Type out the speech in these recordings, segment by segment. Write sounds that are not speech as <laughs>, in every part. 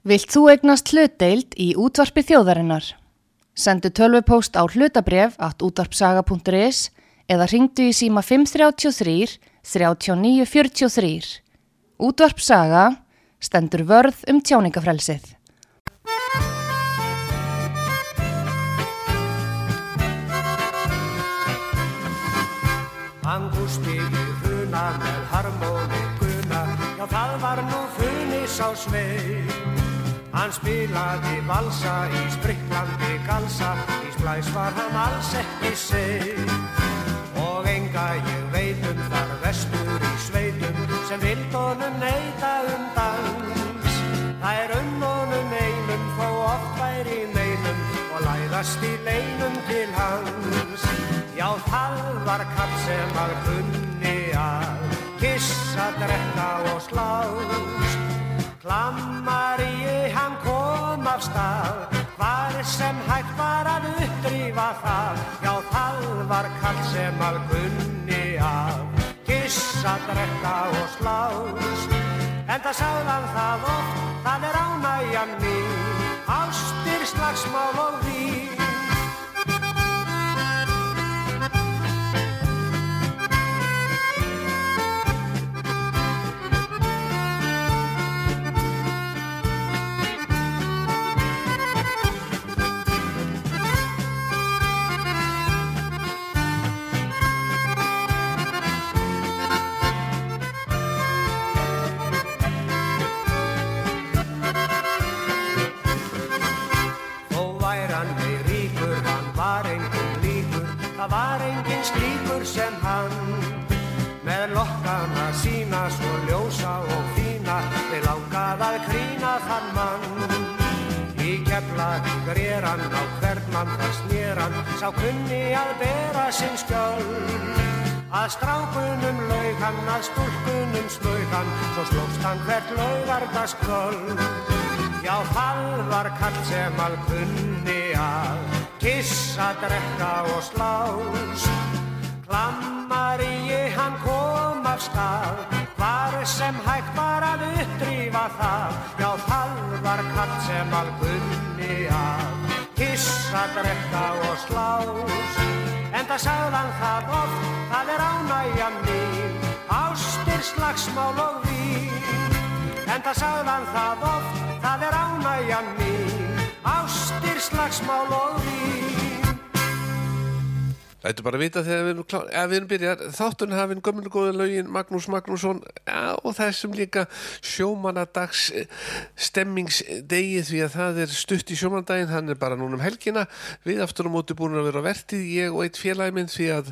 Vilt þú egnast hlutdeild í útvarpi þjóðarinnar? Sendu tölvupóst á hlutabref at útvarpsaga.is eða ringdu í síma 533 3943. Útvarpsaga stendur vörð um tjáningafrelsið. Hann gústi í hruna með harmonikuna, já það var nú funis á svei. Hann spilaði valsa í spriklandi galsa, í splæs var hann alls ekki seg. Og enga ég veitum þar vestur í sveitum, sem vild honum neyta um dans. Það er um honum einum, þó oft væri neinum, og læðast í leinum til hans. Já, það var kall sem að kunni að kissa, drekka og slás. Klammar í af stað, hvar sem hægt var að uppdrýfa það. Já, það var kall sem að kunni að kissa, drekka og slás. En það sagðan það oft, það er ánægjan mín, ástir slagsmál og vín. Var engin líkur, það var engin slíkur sem hann. Með lokkana sína, svo ljósa og fína, við langað að krýna þann mann. Í keflaði greran á hvern mann það snéran, sá kunni að bera sinn skjöld. Að strákunum laug hann, að stúlkunum hann, svo slóst hann hvert laugardaskvöld. Já, það var kall sem all kunni að kissa, drekka og slás. Klammar í hann kom af stað, hvar sem hægt var að uppdrýfa það. Já, það var kall sem all kunni að kissa, drekka og slás. En það sagðan það oft, það er ánægja mín, ástir slagsmál og vín. En það sagðan það oft, það er ánægjan mín, ástir slagsmál og vín. Þetta er bara að vita þegar við erum, klá, ja, við erum byrjar. Þátturinn hafinn gömlu góða lögin Magnús Magnússon ja, og þessum líka sjómanadags eh, stemmingsdegi því að það er stutt í sjómanadaginn hann er bara núna um helgina. Við aftur á móti búin að vera vertið ég og eitt félagi minn því að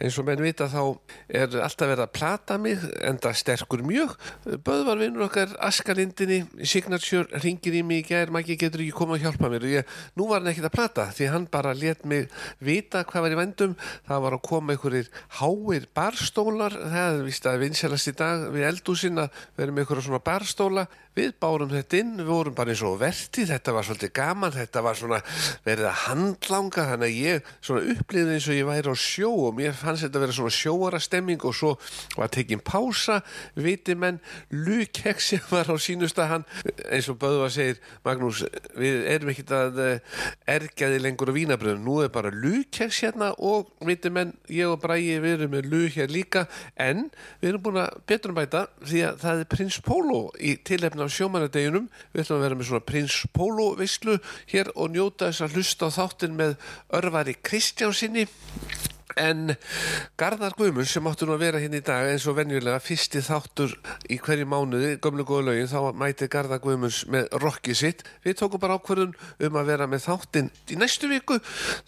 eins og menn vita þá er alltaf verið að plata mig enda sterkur mjög. Böðvar vinnur okkar Askalindinni Signature ringir í mig í gær Maggi getur ekki koma að hjálpa mér. Og ég, nú var hann ekkit að plata því hann bara let mig vita hvað var í vendum það var að koma einhverjir háir barstólar. Það er vist að vinsælast í dag við eldúsin að vera með einhverja svona barstóla. Við bárum þetta inn, við vorum bara eins og verti, þetta var svolítið gaman þetta var svona verið að handlanga þannig að ég svona upplýði eins og ég væri á sjó og mér fannst þetta að vera svona sjóara stemming og svo var tekin pása. Viti menn, Lukek sem var á sínusta hann, eins og Böðva segir, Magnús, við erum ekkit að ergjaði lengur á vínabröðum nú er bara Lukeks hérna og viti menn, ég og Bræi við erum með Luk hér líka, en við erum búin að betur um bæta því að það er Prins Pólo í tilefna á sjómanadeginum við ætlum að vera með svona prins Pólo veislu hér og njóta þess að hlusta á þáttin með örvari Kristjánsinni en Garðar Guðmund sem áttur nú að vera hérna í dag eins og venjulega fyrsti þáttur í hverju mánuði gömlu góða lögin þá mæti Garðar Guðmunds með rockið sitt. Við tókum bara ákvörðun um að vera með þáttin í næstu viku.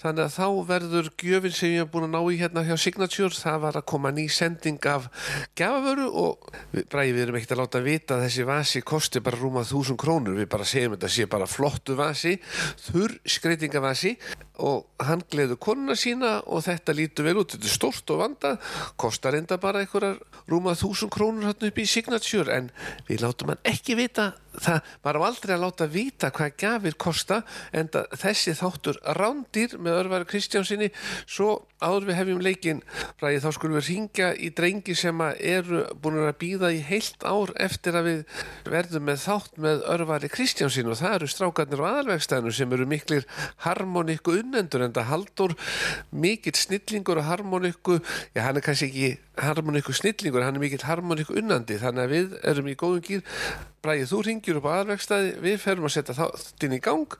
Þannig að þá verður gjöfin sem ég hef búin að ná í hérna hjá Signature það var að koma ný sending af gafavöru og bræði við erum ekkert að láta vita að þessi vasi kosti bara rúma þúsund krónur. Við bara segjum þetta sé bara flottu vasi þurr skreitingavasi og hann gleður konuna sína og þetta lítur vel út, þetta er stórt og vanda kostar enda bara einhverjar rúma þúsund krónur hann upp í Signature en við látum hann ekki vita það, á aldrei að láta vita hvað gafir kosta en þessi þáttur rándýr með örvar Kristjánsinni svo áður við hefjum leikin ræði þá skulum við ringja í drengi sem eru búin að býða í heilt ár eftir að við verðum með þátt með örvari Kristjánsin og það eru strákarnir á aðalvegstæðinu sem eru miklir harmoníku unnendur en það haldur mikill snillingur og harmoníku já hann er kannski ekki harmoníku snillingur, hann er mikill harmoníku unnandi. Þannig að við erum í góðum gýr Bræðið, þú ringir upp á aðalvegstæði, við ferum að setja þáttinn í gang.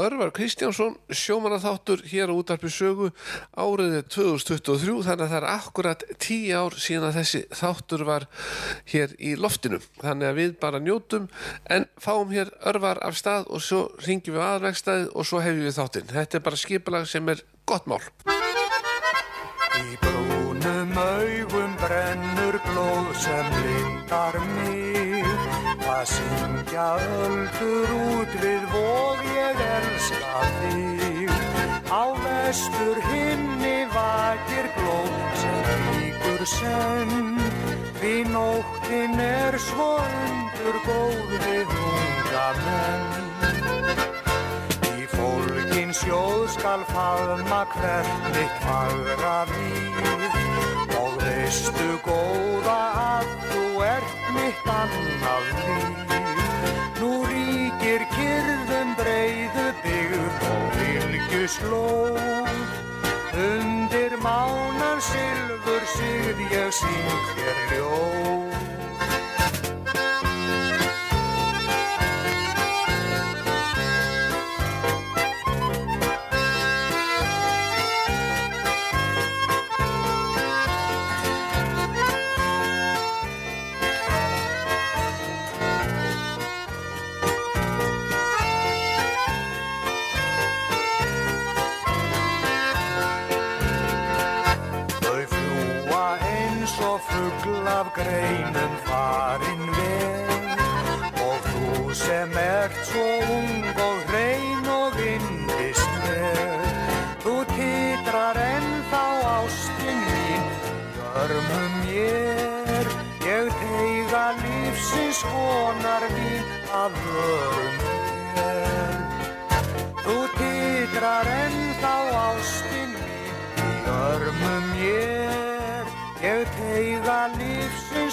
Örvar Kristjánsson, sjómanarþáttur hér á útarpi sögu áriðið 2023, þannig að það er akkurat tíu ár síðan að þessi þáttur var hér í loftinu. Þannig að við bara njótum en fáum hér örvar af stað og svo ringjum við á aðalvegstæði og svo hefum við þáttinn. Þetta er bara skipalag sem er gott mál. Í brúnum augum brennur blóð sem lindar mig Það syngja öldur út við vóð ég elska þig. Á vestur himni vakir glóð sem líkur senn. Því nóttin er svo undur góð við unga menn. Í fólkin sjóð skal faðma hvert mitt fagra víð. Og veistu góða að ert mitt annað líf Nú ríkir kyrðum breyðu byggð og vilju slóð Undir mánan silfur sigð ég syng þér ljóð af greinum farin vel Og þú sem ert svo ung og hrein og vindist vel Þú titrar ennþá ástin mín Görmum mér Ég teiga lífsins vonar mín að vörum þér Þú titrar ennþá ástin mín í örmum mér Ég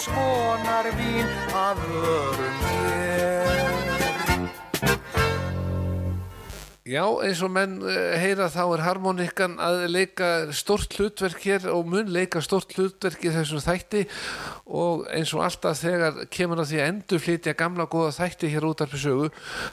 vonar mín að vörum þér Já, eins og menn uh, heyra þá er harmonikkan að leika stort hlutverk hér og mun leika stort hlutverk í þessum þætti og eins og alltaf þegar kemur að því að endur flytja gamla góða þætti hér út af sögu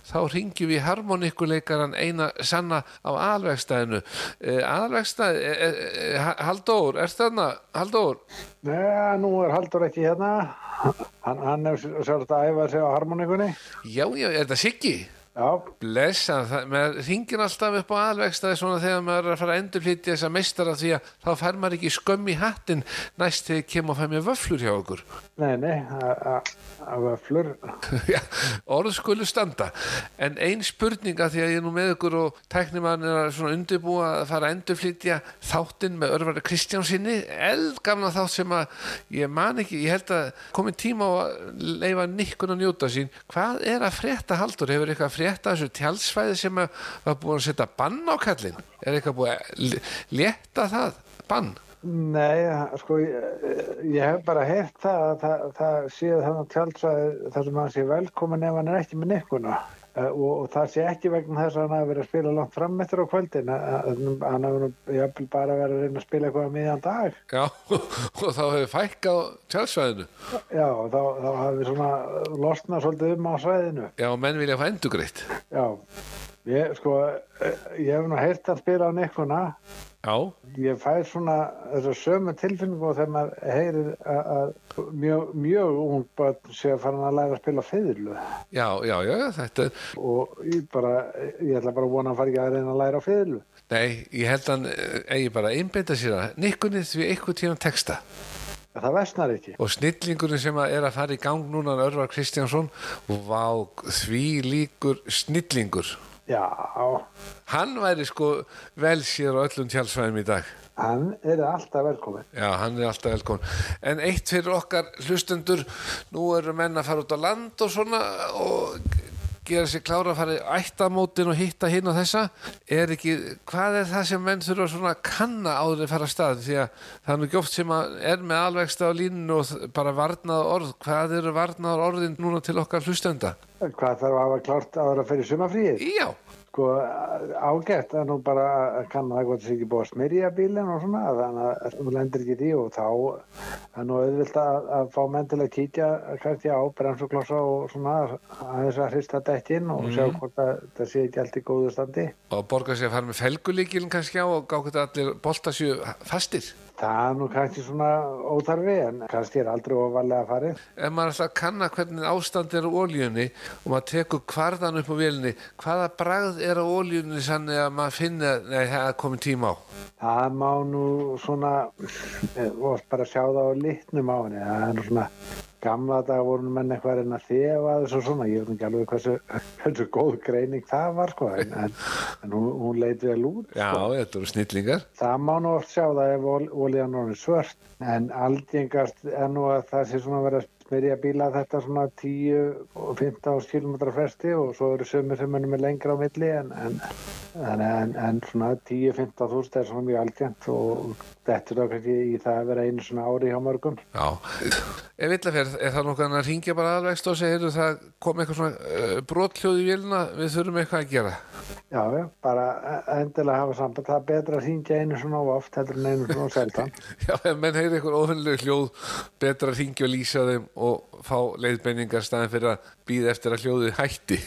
þá ringjum við harmonikuleikaran eina sanna á alvegstæðinu. Uh, alvegstæð, uh, Halldór, er þarna? Halldór? Nei, nú er Haldur ekki hérna. Hann, hann er svolítið að æfa sig á harmonikunni. Já, já, er þetta Siggi? Blessa, maður ringir alltaf upp á alvegstaði svona þegar maður er að fara að endurflýtja þessa meistara því að þá fær maður ekki skömm í hattin næst þegar kemur að fæ mér vöflur hjá okkur. nei, nei, að vöflur. <laughs> Já, orð skulu standa. En ein spurninga því að ég er nú með ykkur og tæknimann er að svona undirbúa að fara að endurflýtja þáttinn með örfari Kristjánsinni, eldgamla þátt sem að ég man ekki, ég held að komið tíma á að leifa nikkun að njóta sín. Frétta þessu tjálsvæði sem var búin að setja bann á kallin? Er eitthvað búin að létta það? Bann? Nei, sko, ég, ég hef bara heyrt það að það, það séð þannig tjálsvæði þar sem hann sé velkomin ef hann er ekki með nikkuna. Uh, og, það sé ekki vegna þess að hann hafi verið að spila langt fram eftir á kvöldin hann hafi nú bara verið að reyna að spila eitthvað miðjan dag Já, <laughs> og þá hefur fækkað tjálsvæðinu. já, og þá, þá hafi svona losnað svolítið um á svæðinu Já, menn vilja fá endugreitt. já, ég sko eh, ég hef nú heyrt að spila á nikkuna Já, ég fæ svona þessa sömu tilfinningu og þegar maður heyrir að, mjög, mjög ung börn sé að fara að læra að spila fiðlu. Já, já, já, þetta er, og ég bara, ég ætla bara að vona að fara ekki að reyna að læra fiðlu. Nei, ég held að hann eh, bara að einbeita sér að nikkunni því eitthvað tíðan texta. það versnar ekki. Og snillingurinn sem að er að fara í gang núna Örvar Kristjánsson, vá, því líkur snillingur Já, Hann væri sko vel sér á öllum tjálsvæðum í dag. hann er alltaf velkomin. Já, hann er alltaf velkomin. En eitt fyrir okkar hlustendur, nú eru menn að fara út á land og svona og gera sér klára að fara í ættamótin og hitta hinn og þessa. Er ekki, hvað er það sem menn þurfa svona að kanna áður að fara að stað? Því að það er nú gjóft sem að er með alvegsta á línunu og bara varnað orð. Hvað eru varnað orðin núna til okkar hlustenda? Hvað þarf að hafa klárt áður að fyrir sumafríið? Já, Sko ágætt að nú bara að kanna það hvort það sé ekki búið að smyrja bílinn og svona þannig að þú lendir ekki í því og þá er nú auðvilt að, að fá menn til að kíkja kannski á bremsuklossa og svona aðeins að hrista dekkin og sjá hvort að það sé ekki allt í góðu standi. og borga sér að fara með felgulíkilin kannski á og gákvæmt allir boltasju fastir. Það er nú kannski svona óþarfi en kannski er aldrei ofalega farið. ef maður að kanna hvernig ástand er á ólíunni og maður tekur kvarðan upp á vélinni hvaða bragð er á ólíunni sannig að maður finna, nei það er komin tíma á Það má nú svona, þú varst bara að sjá það á litnum á henni, það er nú svona gamla dag voru menn eitthvað að reyna þefa þessu og svona, ég veit ekki alveg hversu, <laughs> hversu góð greining það var sko, en, en, hún, hún leit vel út. já, þetta eru snillingar Það má nú oft sjá það ef ol- olían er svört, en aldgengast er nú að það sé svona verið að smyrja bíla þetta svona 10 og 15 km fresti og svo eru sömur sem er með lengra á milli en, en, en, en, en svona 10-15 þúst er svona mjög algengt og þetta er þá kannski í það að vera einu svona ári hjá mörgum. já, ef illa fer er það nokkuð að ringja bara alvegst og segja "Heyrðu, það kom eitthvað svona uh, brothljóð í vélina við þurfum eitthvað að gera Já, já, bara endilega hafa samband, það er betra að hringja einu svona of oft heldur en einu svona seldan. <laughs> já, ef menn heyri eitthvað óvennileg hljóð betra að ringja og lýsa þeim og fá leiðbenningar staðin fyrir að býða eftir að hljóðið hætti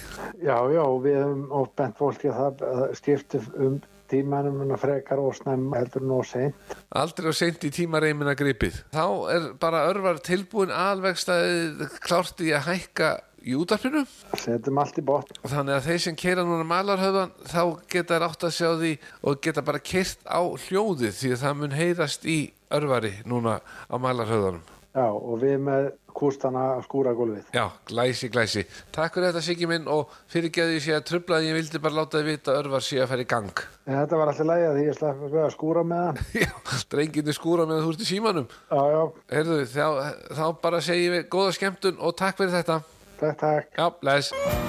Já, já, við hefum oft bent fólki að það að skipti um tímanum en að frekar og snemma heldur en og seint. Aldrei og seint í tímareimina gripið. Þá er bara örvar tilbúin alvegstaðið klárt í að hækka í útarpinu Setjum allt í botn. og þannig að þeir sem keira núna malarhauðan þá geta þær átt að sjá því og geta bara keirt á hljóðið því að það mun heyrast í örvari núna á malarhauðanum. Já, og við með kústana að skúra gólfið. Já, glæsi, glæsi. Takk fyrir þetta Siggi minn og fyrirgeðu ég sé að trubla ég vildi bara láta þið vita örvar sé að fara í gang. En þetta var alltaf lægi að því ég slapp að skúra með hann. <laughs> Já, drenginni skúra með þú ert í símanum. Já, já, Heyrðu, þá, þá bara segjum við góða skemmtun og takk fyrir þetta. takk, takk. Já, mér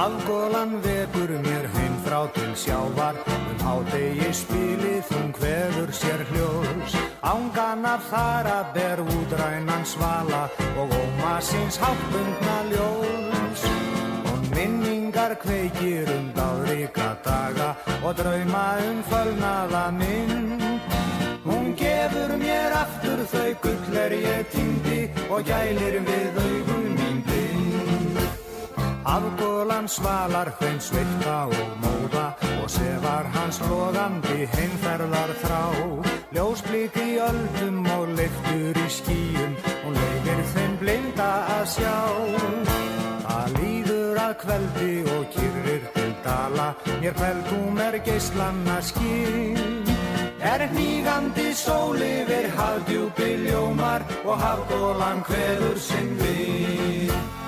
heim frá til sjávar Um hádegi spilið hún hverfur sér hljós Ángana þara ber útrænan svala Og óma síns háttbundna ljós Og minningar kveikir um dáðrika daga Og drauma um fölnaða minn Hún gefur mér aftur þau gull er ég týndi Og gælir við augun mín blind Afgólan svalar hrein sveita og móða og sefar hans loðandi heimferðar þrá. Ljósblík í öldum og leiftur í skýjum og leifir þeim blinda að sjá. Það líður að kveldi og kyrrir til dala, mér kveldum er geislanna skýn. Er hnígandi sól yfir hafdjúpi ljómar og hafgólan kveður sinn við.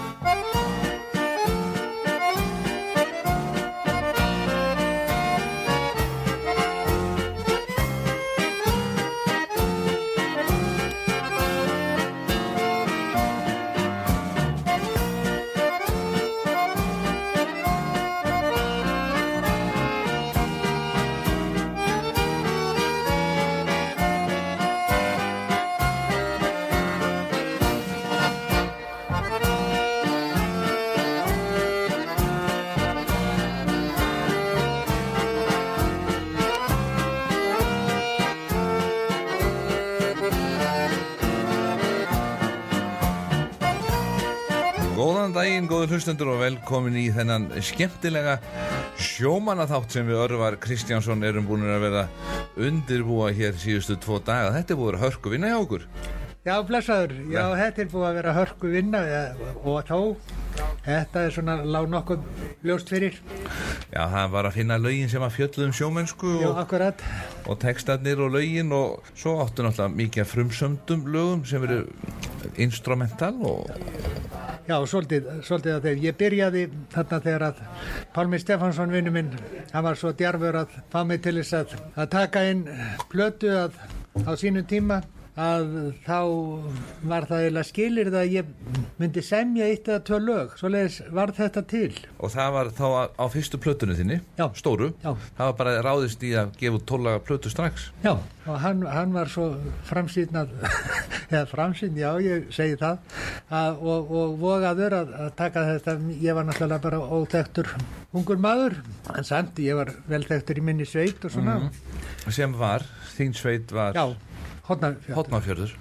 Góðan daginn, góður hlustendur og velkomin í þennan skemmtilega sjómanaþátt sem við Örvar Kristjánsson erum búin að vera undirbúa hér síðustu tvo daga. Þetta er búin að hörku vinna hjá okkur. Já, blessaður. Já, þetta er búið að vera hörku vinna og þó þetta er svona lág nokkuð ljóst fyrir. Já, það var að finna lögin sem að fjöldluðum sjómennsku Já, og, akkurat. og textarnir og lögin og svo áttu náttúrulega mikið frumsöndum lögum sem eru instrumental og Já, svolítið, svolítið að þegar ég byrjaði þarna þegar að Pálmi Stefansson vinnu minn, hann var svo djarfur að fá mig til þess að, að taka inn plötu að, á sínum tíma að þá var það eiginlega skilir það að ég myndi semja eitt eða tvö lög, svoleiðis var þetta til. og það var þá á- fyrstu plötunni þinni, Já. stóru Já. það var bara ráðist í að gefa tólaga plötu strax Já, og hann, hann var svo framsýnað, <laughs> eða framsýn, já, ég segi það, að, og, og vogaður að, að taka þetta, ég var náttúrulega bara óþektur ungur maður, en samt ég var vel þektur í minni sveit og svona, sem var, þín sveit var já. Hotnafjörður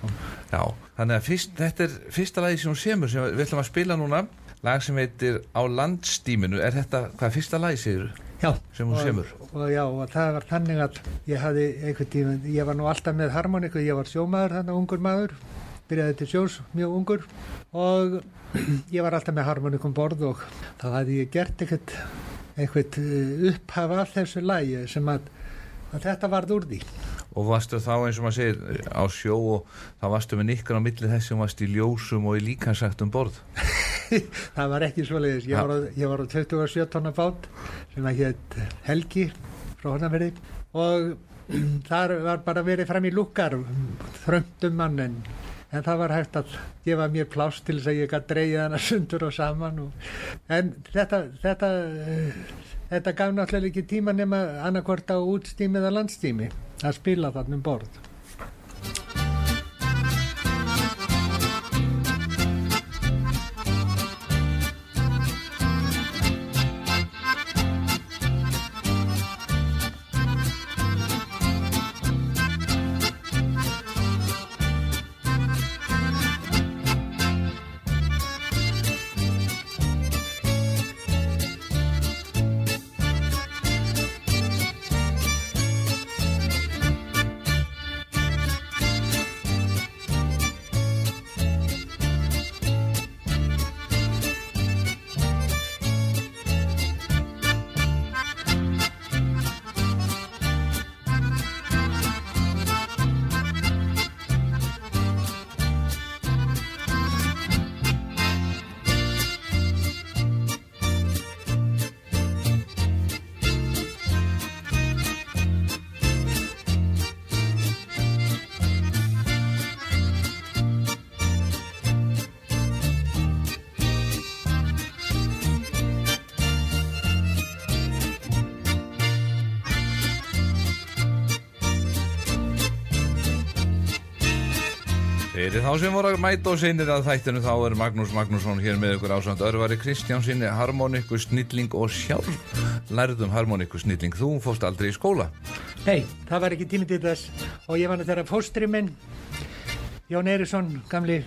Já, þannig að fyrst, þetta er fyrsta lagi sem hún semur sem við ætlum að spila núna. Lag sem heitir Á landstíminu. Er þetta, hvað fyrsta lagi Já, sem hún og, semur? Og já, og það var þannig að ég hafði einhvern tíma, ég var nú alltaf með harmoniku, ég var sjómaður þannig, ungur maður, byrjaði til sjós, mjög ungur. Og <clears throat> ég var alltaf með harmonikum borð og þá hafði ég gert eitthvað, eitthvað upphaf af þessu lægi sem að, að þetta varð úr því. Og varstu þá eins og maður segir á sjó og þá varstu með nikkur á milli þess sem varstu í ljósum og í líkansagt um borð? <laughs> Það var ekki svoleiðis, ég Já. var, á, ég var á 27 tonna bát sem að hétt Helgi frá Hornaverði og <clears throat> þar var bara verið fram í lukkar þröndum mann en, það var hægt að gefa mér pláss til þess að ég gæti dreigja hana <laughs> sundur og saman og, en þetta þetta, þetta gaf náttúrulega ekki tíma nema annarkvort á útstími eða landstími að spila þarna um borð Fyrir þá sem voru að mæta og seinir að þættinu þá er Magnús Magnússon hér með ykkur ásand örvari Kristjánsinni harmoniku snilling og sjálf. Lærðum harmoniku snilling. Þú fórst aldrei í skóla. Nei, það var ekki tími til þess. Og ég var þegar fóstri minn Jón Eirísson, gamli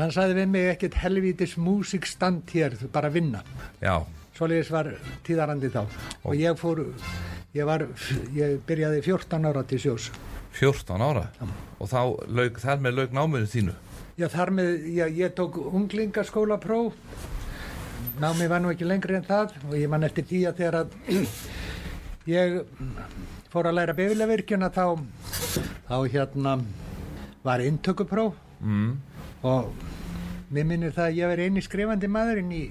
hann saði við mig ekkert helvítis músikstand hér, þú bara vinna. Já, svoleiðis var tíðarandi þá. Og ég fór ég var, ég byrjaði 14 ára til sjós. 14 ára? Og þá lauk, þar með lauk náminu þínu? Já, þar með, já, ég tók unglingaskóla próf námi var nú ekki lengri en það og ég man eftir því að þegar að <clears throat> ég fór að læra befilavirkjuna þá þá hérna var inntökupróf. Mm. og mér minnir það að ég veri eini skrifandi maðurinn í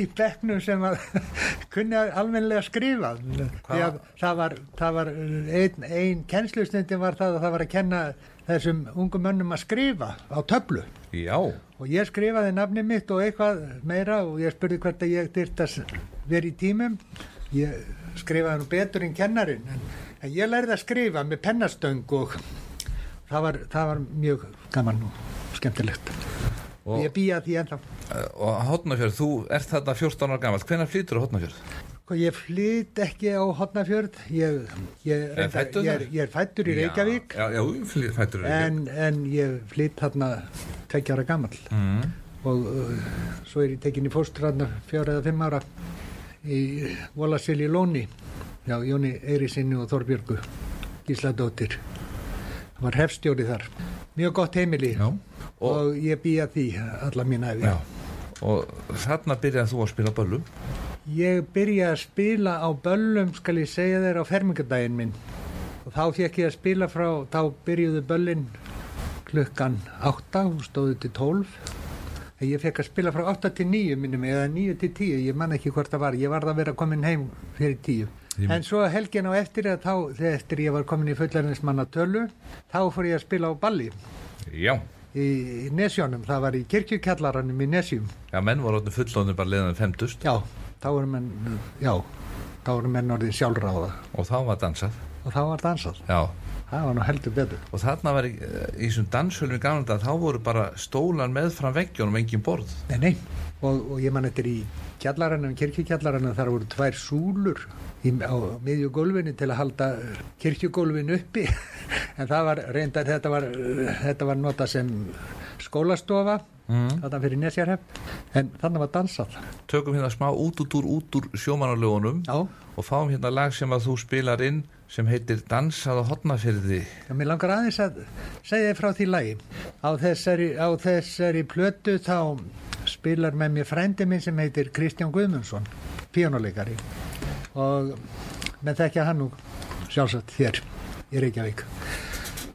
í bekknum sem að <laughs> kunni almennilega skrifa. Því að það var, það var ein, ein kennslustundin var það að það var að kenna þessum ungum mönnum að skrifa á töflu. Já, og ég skrifaði nafni mitt og eitthvað meira og ég spurði hvert að ég dyrt að vera í tímum. Ég skrifaði nú betur en kennarin en, en ég lærði að skrifa með pennastöng og það var, það var mjög gaman og skemmtilegt og ég býja því ennþá. Og Hotnafjörð, þú ert þarna 14 ára gammal hvenær flytur á Hotnafjörð? og ég flyt ekki á Hotnafjörð ég, ég, ég, ég er fættur í Reykjavík. Já, já, já fættur í Reykjavík. En, en ég flyt þarna tveggjara gammal mm. og uh, svo er ég tekin í fóstur þarna fjóra eða fimm ára í Volasil í Lóni já, Jóni Eirísinni og Þorbjörgu Gísladóttir. Það var hefstjóri þar. Mjög gott heimili. Já, og, ég býja því alla mín æfi já og þarna byrjaði þú að spila böllum Ég byrjaði að spila á böllum, skal ég segja þér, á fermingadaginn minn. Og þá fekk ég að spila frá, þá byrjuðu böllin klukkan 8, hún stóði til 12. En Ég fekk að spila frá 8 til 9 minnum, eða 9 til 10, ég man ekki hvort það var. Ég varð að vera komin heim fyrir 10. Ég- En svo helgin á eftir að þá, þegar eftir ég var komin í fullarnismanna tölu, þá fór ég að spila á balli Já, í, Nesjónum. Það var í kirkjukjallaranum í Nesjum. já menn voru orðin fullóðin bara leðan 50 Já, þá voru menn, já, þá voru menn orðin sjálfráða og þá var dansað og þá var dansað. Já, Það var nú heldur betur. og þarna var í, í þessum danshölum í gamla dag þá voru bara stólan með fram veggjónum engin borð Nei, nei, og, og ég man eftir í kjallaranum, kirkjukjallaranum, þar voru tvær súlur í, á miðju gólfinu til að halda kirkjugólfinu uppi, <laughs> en það var reyndar, þetta var, þetta var nota sem skólastofa, mm. þarna fyrir nesjarhef, en þannig var dansað. Tökum hérna smá út út úr út úr sjómanarlögunum og fáum hérna lag sem að þú spilar inn sem heitir Dansað á hotnafyrði Já, mér langar aðeins að segja þér frá því lagi. Á þessari, á þessari plötu þá spilar með mér frændi minn sem heitir Kristján Guðmundsson, píjónuleikari. Og með þekkja hann nú sjálfsagt hér í Reykjavík.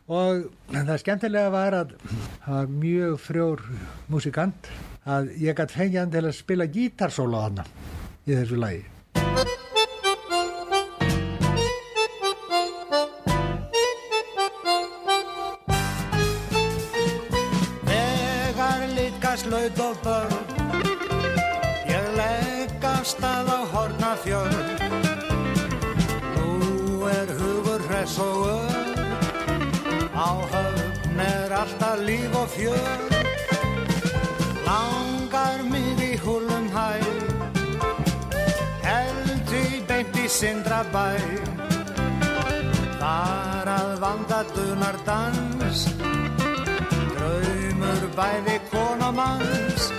Og það skemmtilega var að það var mjög frjór músikant að ég gætt fengið hann til að spila gítarsóla á hana í þessu lagi. Laut og börn Ég legg af stað á hornafjörn Nú er hugur hress og ör. Á höfn er alltaf líf og fjör. Langar mig í húlum hæ. Held í beint í sindrabæ. Þar að vanda dunar dans bæði konamanns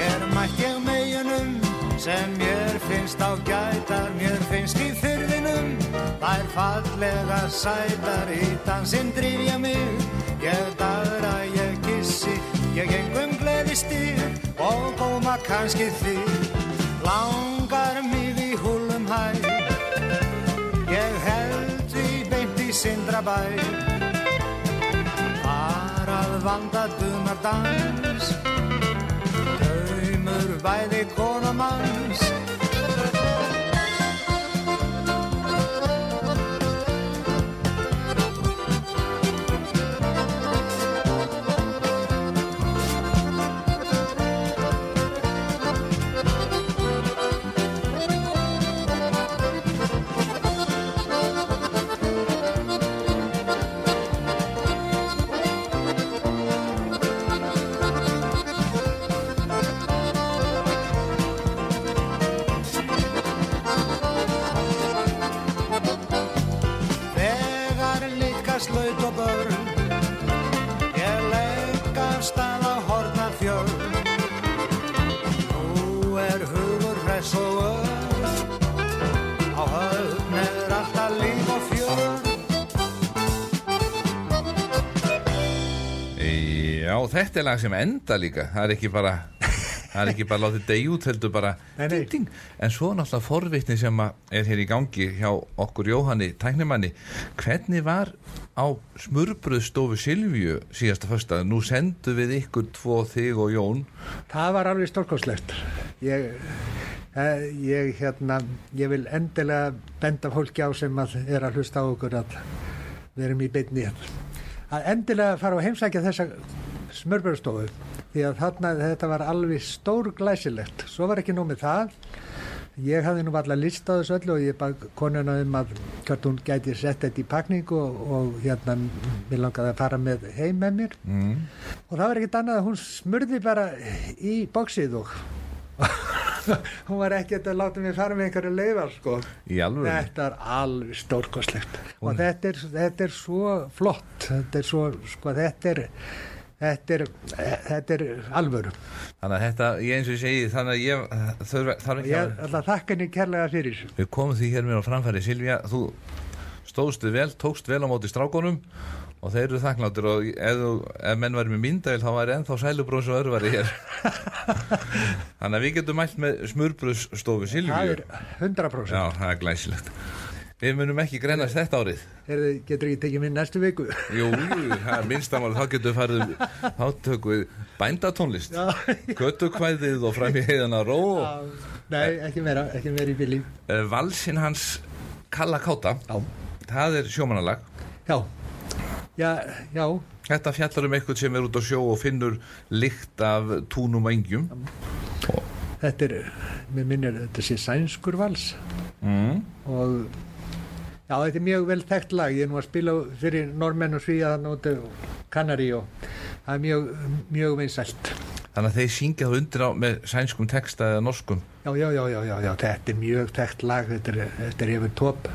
Hér mætt ég meginum sem mér finnst á gætar Mér finnst í fyrfinum þær fallega sætar Í dansinn drýf ég mig, ég dagra, ég kissi Ég gengum gleði styr og góma kannski þig. Langar mig í húlum hæ. Ég held í beint í sindrabæ. Þar að vanda dunar dans Draumur bæði konamanns þetta er lag sem enda líka það er ekki bara það er ekki bara látið deg út heldur bara Nei, nei. ding, ding. en svo náttúrulega forvitni sem er hér í gangi hjá okkur Jóhanni tæknimanni, hvernig var á smurbröðstofu Silvíu síðasta fösta, nú sendu við ykkur tvo þig og Jón Það var alveg stórkoslegt. Ég, eh, ég, hérna, ég vil endilega benda fólki á sem að er að hlusta á okkur að við erum í beinni hérna. Að endilega fara og heimsækja þessa smörburstofu því að þarna þetta var alveg stór glæsilegt. Svo var ekki nóg með það. Ég hafði nú allar list á þessu öllu og ég bað konuna um að hvort hún gæti sett þetta í pakningu og, og hérna mér langaði að fara með heim með mér mm. og það var ekkert annað að hún smurði bara í bóksið og <laughs> hún var ekkert að láta mig fara með einhverju leifar sko þetta er alveg stórkoslegt og þetta er, þetta er svo flott þetta er svo, sko þetta er þetta er, þetta er alvöru. Þannig að þetta, ég eins og segi þannig að ég þarf, ekki ég að þakka henni kærlega fyrir. Við komum því hér mér á framfæri Silvía, þú stóðstu vel, tókst vel á móti strákonum og þeir eru þakkláttur og ef, ef menn væri með myndavel þá væri ennþá sælubrós og örvari hér. <laughs> Þannig að við getum mælt með smurbröðsstofu Það Silvíu er 100%. Já, það er glæsilegt Við munum ekki grennast þetta árið. Er getur ekki tekið minn næstu viku? Jú, minnstamáli þá getum við farið þá tökum við bændatónlist. Já. göttukvæðið og fram í heiðana ró. Og Nei, ekki meira, ekki meira í bíli. uh, valsinn hans Kalla Káta. Já. það er sjómanalag Já, já, já, Þetta fjallar um eitthvað sem er út á sjó og finnur lykt af túnum og engjum. Þetta er, mér minnir, þetta sé sænskur vals. Mm. og já, þetta er mjög vel þekkt lag. Ég er nú að spila fyrir normenn og svíðan út á Kanari og það er mjög, mjög vinsælt. Þannig að þeir syngja það undir á með sænskum texta eða norskum Já, já, já, já, já, já, þetta er mjög þekkt lag, þetta er, þetta er yfir topp.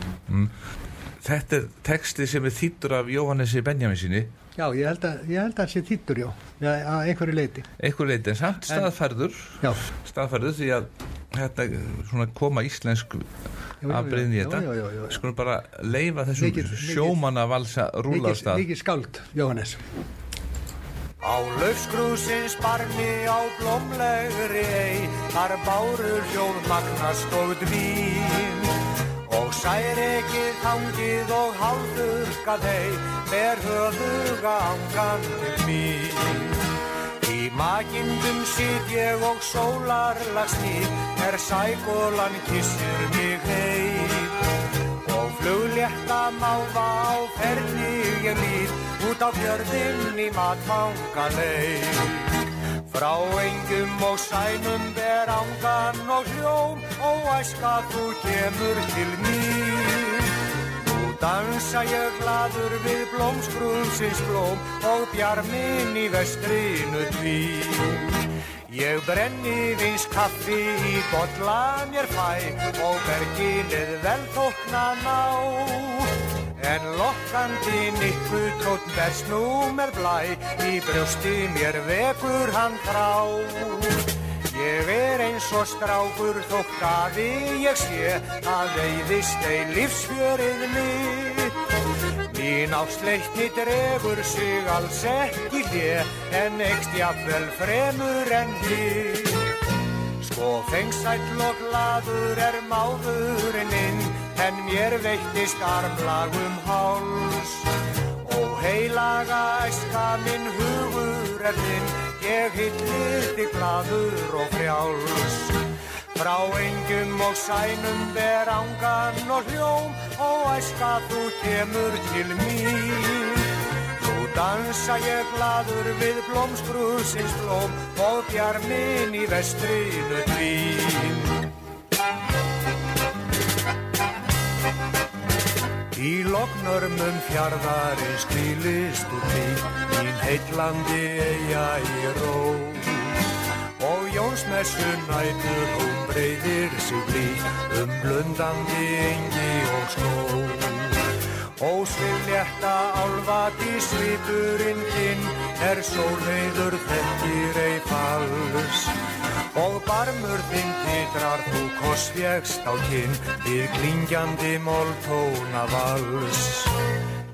Þetta er texti sem er þýttur af Jóhannesi Benjaminsinni Já, ég held að, ég held að það sé þýttur, já, að einhverju leiti. einhver leiti en samt staðfærður staðfærður því að þetta svona koma íslensk afbreyðin í þetta? skulum bara leifa þessum sjómanna valsa rúla á Mikið, skáld, Jóhannes. Á laufskrúsins barmi á blómlegri ei Þar bárur hljóð magnast og dvín Og særekið hangið og hálfurkað hei Ber höfuga ángan til mín Í makindum sit ég og sólarlagsnýr Er sækólan kissir mig heit Og fluglétta máva á ferli ég líð Út á fjörðinn í matfanga leið Frá engum og sænum ber ángan og hljóm. Og æska þú kemur til Nú dansa ég gladur við blómskrúmsins blóm Og bjarminn í vestrinu dvín Ég brenni vins kaffi í bolla mér fæ og berginið vel þókna ná. En lokkandi nikku tótt berst nú mér blæ, í brjósti mér vekur hann þrá. Ég er eins og strákur þótt gafi ég sé að veiðist ei lífsfjörið mitt. Mín ásleikni dregur sig alls ekki hlið en ekst jafnvel fremur en hlið. Sko fengsæll og gladur er máðurinn inn en mér veittist armlagum háls. Og heilaga æska minn hugur er þinn, ég hillir þig gladur og frjáls. Frá engjum og sænum ber ángan og hljóm og æska þú kemur til mín. Nú dansa ég gladur við blómskrúsins blóm og bjarminn í vestrinu dvín. Í loknörmum fjarðarins kvílist úr því, mín heitlandi eiga í ró. Og Jónsmessu nætur hún breyðir sig blík um blundandi engi og skó. Ósvilletta álvati svipurinn þinn er sólheiður þekkir ei fals. Og barmur þinn titrar þú kossfjegst á kinn við klingjandi móltóna vals.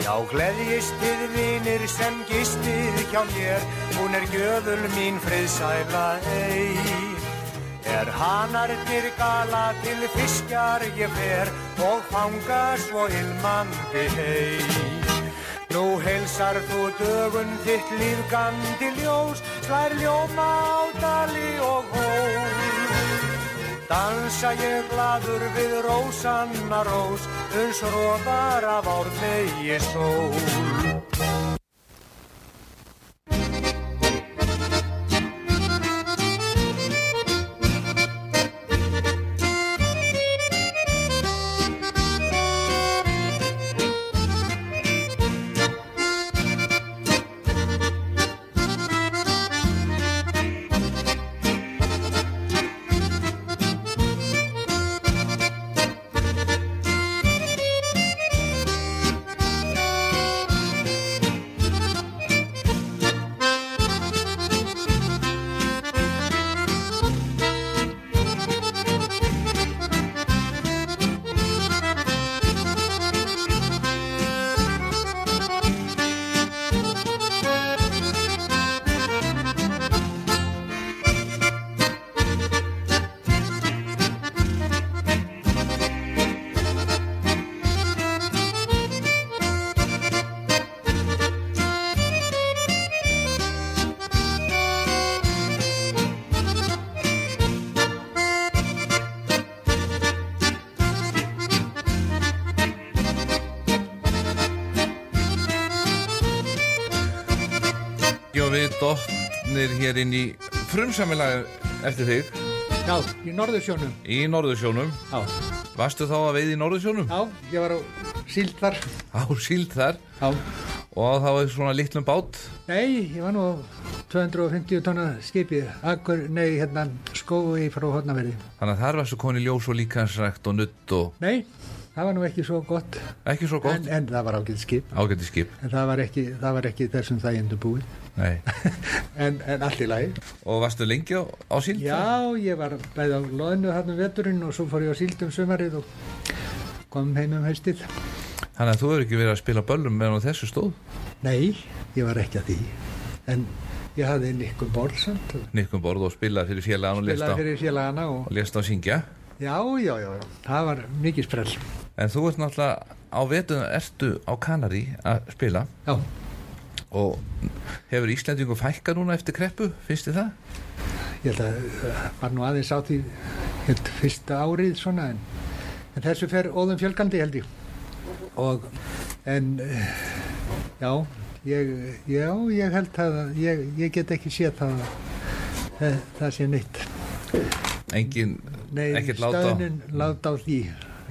Já, gleðjist þið vinir sem gistið hjá mér, hún er gjöful mín friðsæla ei. Er hanarnir gala til fiskjar ég fer og fanga svo ilmandi hei. Nú heilsar þú dögun þitt lífgandi ljós, slær ljóma á dali og hól. Dansa ég gladur við rósanna rós, uns róðar af ármegi sól. Dottnir hér inn í frumsamilag eftir þig Já, í Norðursjónum. í Norðursjónum. Já, Varstu þá að veið í Norðursjónum? já, ég var á síld þar. Á síld þar Já. og það var svona litlum bát. Nei, ég var nú á 250 tonna skipi, akkur, nei, hérna, skói frá Hortnaverði. Þannig að þar varstu koni ljós og líkansrækt og nutt og Nei, það var nú ekki svo gott, ekki svo en, gott. en það var ágætt skip. Ágætti skip. En það var ekki, það var ekki þessum þægindu búið. <laughs> en, en allt í lagi. Og varstu lengi á, á síld? Já, ég var bæði á loðinu hann um veturinn og svo fór ég á síld um sumarið og kom heim um haustið. Þannig að þú hefur ekki verið að spila böllum meðan þessu stóð? Nei, ég var ekki að því, en ég hafði nikkum borðsamt, Nikkum borð og spilaði fyrir félagann og félagana og og á syngja. já, já, já, það var mikið sprell. En þú ert náttúrulega á vetuðan ertu á Kanari að spila Já, og hefur Íslandingu fækka núna eftir kreppu, finnst þið það? ég held að uh, var nú aðeins á því held, fyrsta árið svona en, en þessu fer óðum fjölgandi held ég. Og en uh, já ég, já, ég held að ég, ég get ekki séð það að það, það sé neitt. Engin, Nei, ekkert láta á stöðnun láta á því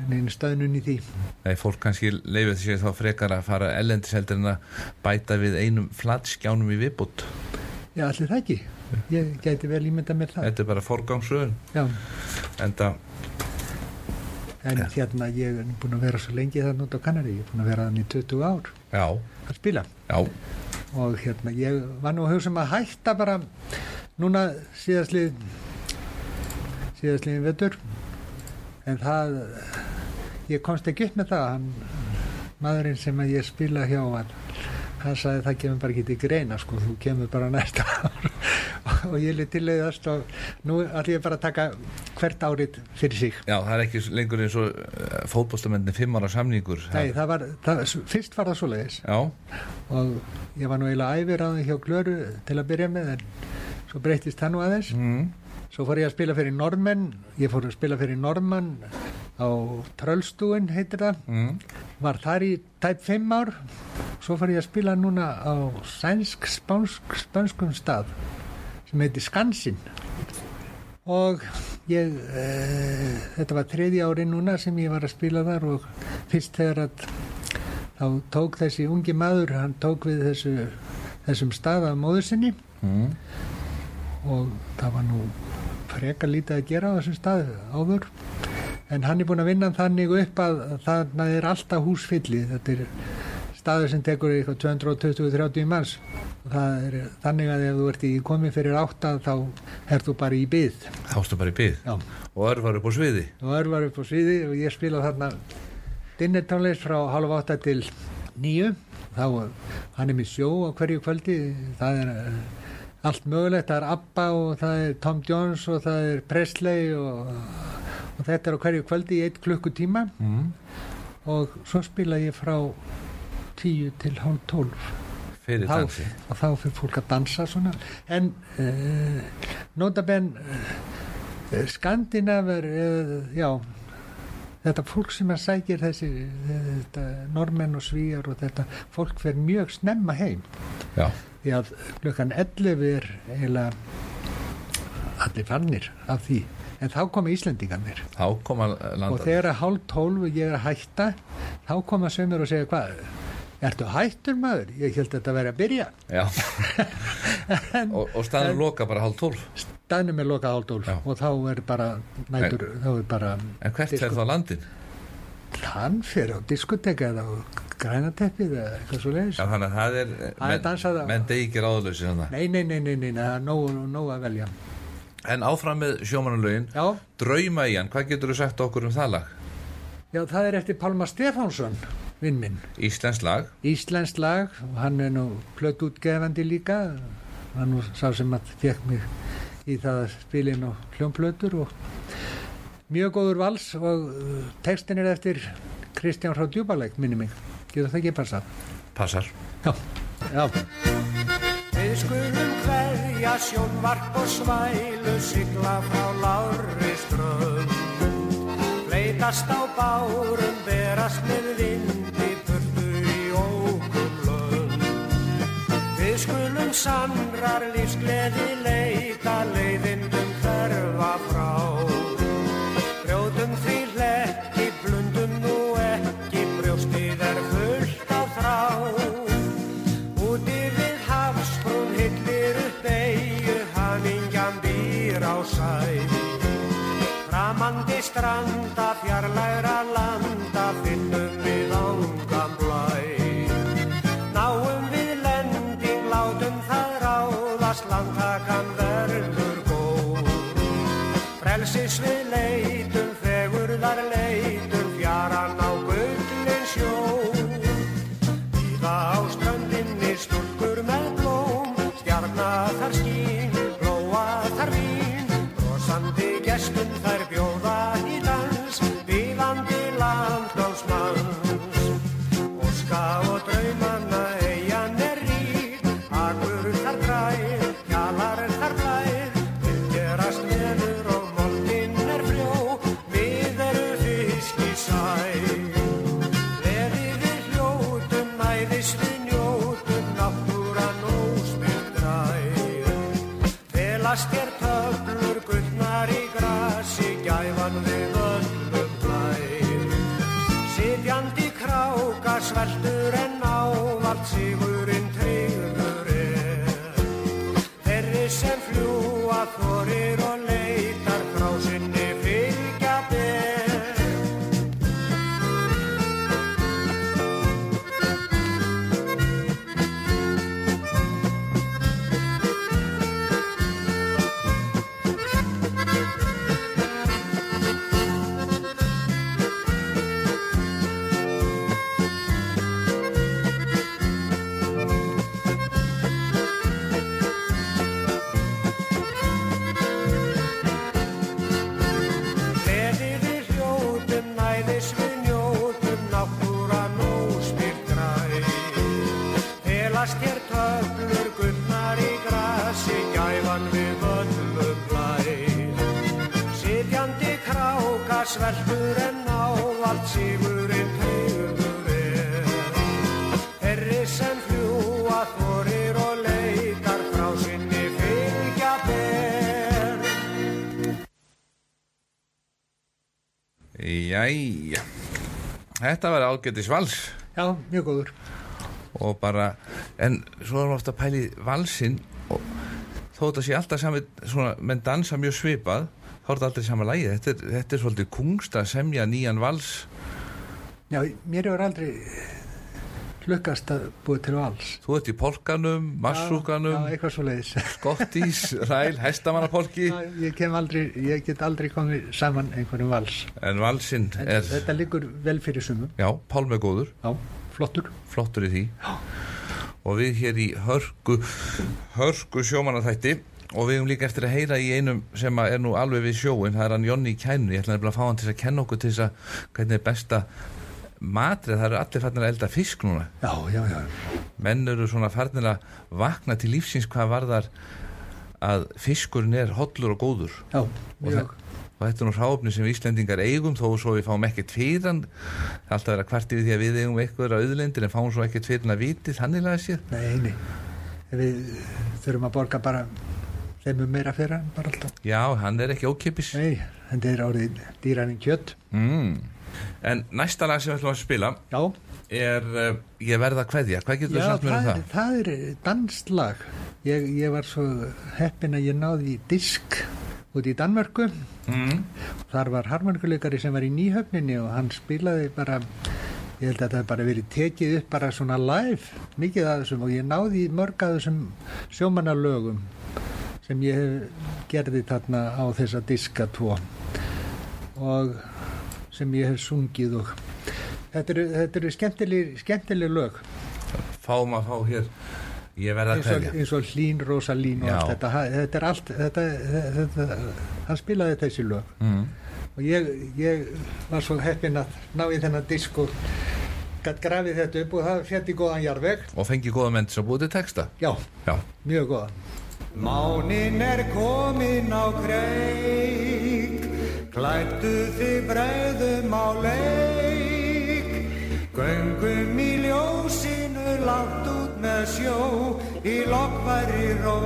neina stöðnun í því. Nei, fólk kannski leifir sér þá frekar að fara ellendis heldur en að bæta við einum flatskjánum í viðbútt já, allir það ekki. Ég gæti vel ímynda með það. Þetta er bara forgangsröðun. Já, en það, en hérna ég er búin að vera svo lengi þannig út á Kanari ég er búin að vera þannig í 20 ár já, að spila. Já. Og hérna ég var nú að hugsa um að hætta bara núna síðastlið síðastliðin vetur. En það ég komst ekki upp með það hann, maðurinn sem að ég spila hjá hann, hann sagði það kemur bara ekki til greina sko, þú kemur bara næsta <laughs> ár. Og ég lið tilleiðast og nú ætlum ég bara að taka hvert árið fyrir sig. Já, það er ekki lengur eins og uh, fótboltamendin fimm ára samningur. Nei, það var, það, fyrst var það svoleiðis. Já, og ég var nú eiginlega æfir á því hjá Glöru til að byrja með en svo breytist það nú aðeins. Mm. Svo fór ég að spila fyrir Normenn, ég fór að spila fyrir Normann á Tröllstúin heitir það, Mm. var þar í tæp 5 ár, svo fór ég að spila núna á sænsk spánsk, spánskum stað sem heitir Skansin og ég, e, þetta var þriði ári núna sem ég var að spila þar og fyrst þegar að þá tók þessi ungi maður, hann tók við þessu, þessum stað af móður sinni. Mm. og það var nú freka lítið að gera á þessum stað áður en hann er búin að vinna þannig upp að þarna er alltaf húsfylli þetta er staður sem tekur eitthvað 220-30 manns. Og það er þannig að ef þú ert í komið fyrir átta þá er þú bara í byð þá stu bara í byð Já. og örvar upp á sviði. Og örvar upp á sviði og ég spila þarna dinnertónleist frá halv átta til nýju þá hann er með sjó á hverju kvöldi. Það er eh, allt mögulegt, það er ABBA og það er Tom Jones og það er Presley og, og þetta er á hverju kvöldi í eitt klukkutíma. Mm. og svo spila ég frá tíu til hálf tólf. Fyrir þá, og þá fyrir fólk að dansa svona. En uh, notabenn uh, skandinaver uh, já þetta fólk sem að sækir þessi þetta, normenn og svíjar og þetta fólk fer mjög snemma heim. Já, því að klukkan 11 er eiginlega allir fannir af því en þá koma Íslendingarnir. Og þegar að hálf tólf og ég er að hætta þá koma sömur og segja hvað? Ertu hættur maður? Ég held að þetta væri að byrja. Já. <laughs> Og, og staður loka bara hálf tólf. Staðnum er lokað hálf tólf Já. og þá er bara nætur, þá er bara En hvert fer þá landin? hann fyrir á diskoteka eða á grænateppið eða eitthvað svo leiðis Já, þannig að það er menn degi ekki ráðlösi þannig nei, nei, nei, nei, nei, það er nóg, nóg að velja En áfram með sjómanulögin Drauma í hann, hvað getur þú sagt okkur um það lag? já, það er eftir Pálma Stefánsson vinn minn, Íslensk lag. Íslensk lag. Hann er nú plötútgefandi líka. Hann nú sá sem að fekk mig í það að spila inn á hljómplötur og mjög góður vals og uh, textin er eftir Kristján Frá Djúbalæk minni mig, getur það ekki passað? Passar. Já, já Hverja sjónvarp og svælu sigla frá lári strönd. Fleitast á bárum, berast með vindi, burtu í ókum lönd. Við skulum sannrar lífsgleði leita leiðindum Þetta var ágætis vals. Já, mjög góður. og bara, en svo erum við ofta að pæli valsinn og þó þetta sé alltaf sami, svona, menn dansa mjög svipað, þá er þetta aldrei sama lægi þetta er, þetta er svolítið kungst að semja nýjan vals. Já, mér hefur aldrei lukkast að búið til vals. þú ert í polkanum, Já, massúkanum eitthvað svo leiðis. <laughs> skottís, ræl, hestamannapolki ég kem aldrei, ég get aldrei komið saman einhverjum vals. en valsinn er, þetta liggur vel fyrir sumum. já, Pálmi er góður Já, flottur. flottur í því og við hér í hörku hörku sjómanatætti og við höfum líka eftir að heyra í einum sem er nú alveg við sjóin, það er hann Jonni Kænur ég ætla að fá hann til að kenna okkur til þess að hvernig er besta matrið, það eru allir farnir að elda fisk núna Já, já, já. menn eru svona farnir að vakna til lífsins hvað varðar að fiskurinn er hollur og góður Já, og, það, og þetta er nú hráfni sem Íslendingar eigum þó svo við fáum ekkert fyrir hann það er alltaf verið að kvarti við því að við eigum eitthvað auðlendir en fáum svo ekkert fyrir hann að viti þannig laga sér Nei, nei. Við þurfum að borga bara þeim um meira fyrir hann, bara alltaf. já, hann er ekki ókipis Nei, þetta er árið dýraninn kjött. mm. En næsta lag sem við ætlum að spila Já, er uh, Ég verða að kveðja, hvað getur þú sagt mér um það, það? er, það er danslag. Ég, ég var svo heppin að ég náði disk út í Danmörku. Mm. Þar var harmonikuleikari sem var í nýhöfninni og hann spilaði bara, ég held að það hef bara verið tekið upp bara svona live, mikið af þessum og ég náði mörg af þessum sjómanalögum sem ég gerði þarna á þessa diska tvo og sem ég hef sungið og þetta eru, þetta eru skemmtileg, skemmtileg lög. Fáum að fá hér Ég verða að eins og, kveðja eins og Hlín Rosalín og allt þetta, þetta er allt þetta, þetta, hann spilaði þessi lög. Mm. og ég, ég var svo heppinn að ná í þennan disk og gætt grafið þetta upp og það í góðan jarveg Og fengi góða menn sem búið til texta. Já, Já, mjög góðan. Mánin er komin á kreik, klættu þig bregðum á leik. Göngum í ljósinu langt út með sjó, í lokkværi ró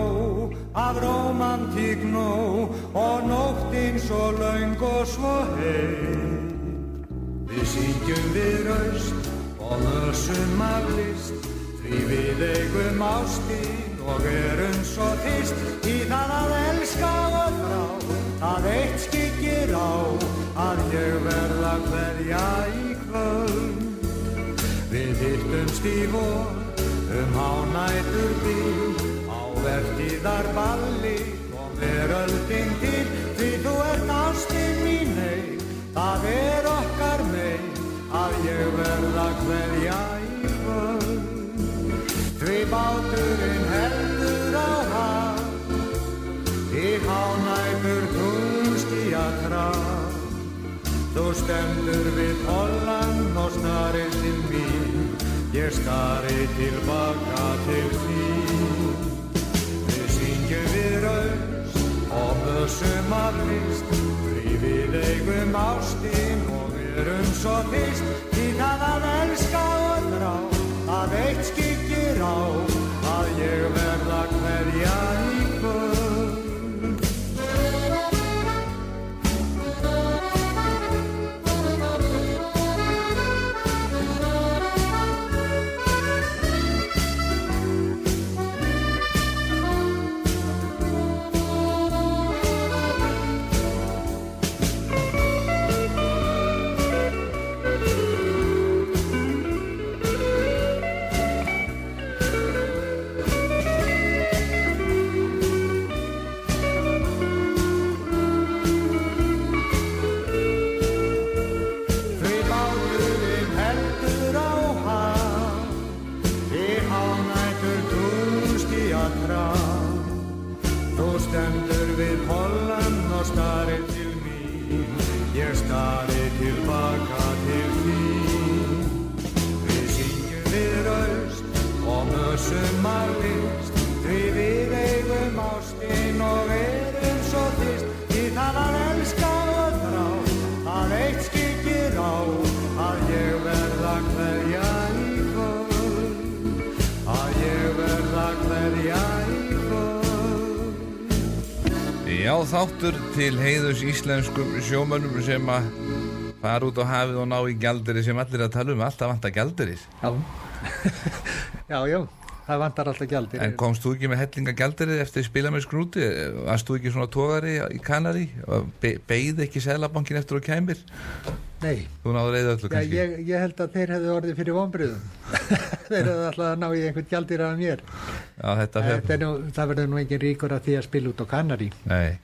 af romantík nó og nóttinn svo laung og svo heim. Við syngjum við raust og mössum af list því við eigum ástinn og erum svo þýst í það að elska og þrá að eitt skikir á að ég verða hverja í kvöld. Við hittumst í vor um hánætur bíl á vertíðar balli og veröldin til. Því þú ert ástinn mín ei það er okkar mei að ég verða hverja í kvöld. Því báturinn stendur við hollan og snarir til mín. Ég stari tilbaka til þín. Við syngjum við raust og mössum af list Því við eigum ástinn og erum svo þýst Í það að elska og drá að eitt skikir á að ég verða hverja Já, þáttur til heiðus íslenskum sjómönnum sem að fara út á hafið og ná í gjaldiri sem allir að tala um, alltaf vantar gjaldirir. Já, <laughs> já, já, það vantar alltaf gjaldir. En komst þú ekki með hellinga gjaldirið eftir spila með skrúti? Varst þú ekki svona tógari í Kanari? Be beigð ekki selabankin eftir að kæmir? Nei, Þú náður reyða öllu já, kannski? ég, ég held að þeir hefðu orðið fyrir vonbriðum. <laughs> þeir hefðu alltaf að ná í einhvern gjaldir af mér. Já, þetta Þetta nú, það verður nú engin ríkur að því að spila út á Kanari. Nei,